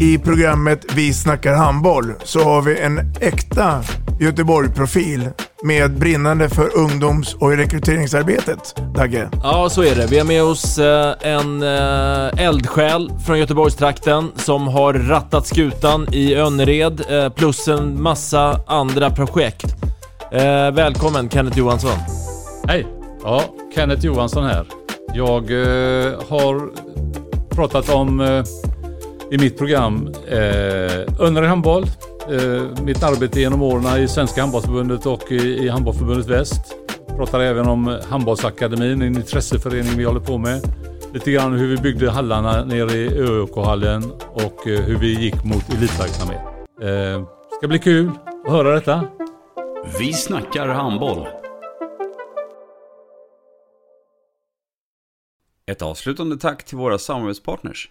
i programmet Vi snackar handboll så har vi en äkta Göteborg-profil med brinnande för ungdoms och rekryteringsarbetet. Dagge? Ja, så är det. Vi har med oss eh, en eh, eldsjäl från Göteborgstrakten som har rattat skutan i Önnered eh, plus en massa andra projekt. Välkommen Kenneth Johansson. Hej! Ja, Kenneth Johansson här. Jag har pratat om i mitt program eh, Önnered Handboll, eh, mitt arbete genom åren i Svenska Handbollsförbundet och i, i Handbollsförbundet Väst. Pratar även om Handbollsakademin, en intresseförening vi håller på med. Lite grann hur vi byggde hallarna nere i ÖOK-hallen och eh, hur vi gick mot elitverksamhet. Eh, ska bli kul att höra detta. Vi snackar handboll. Ett avslutande tack till våra samarbetspartners.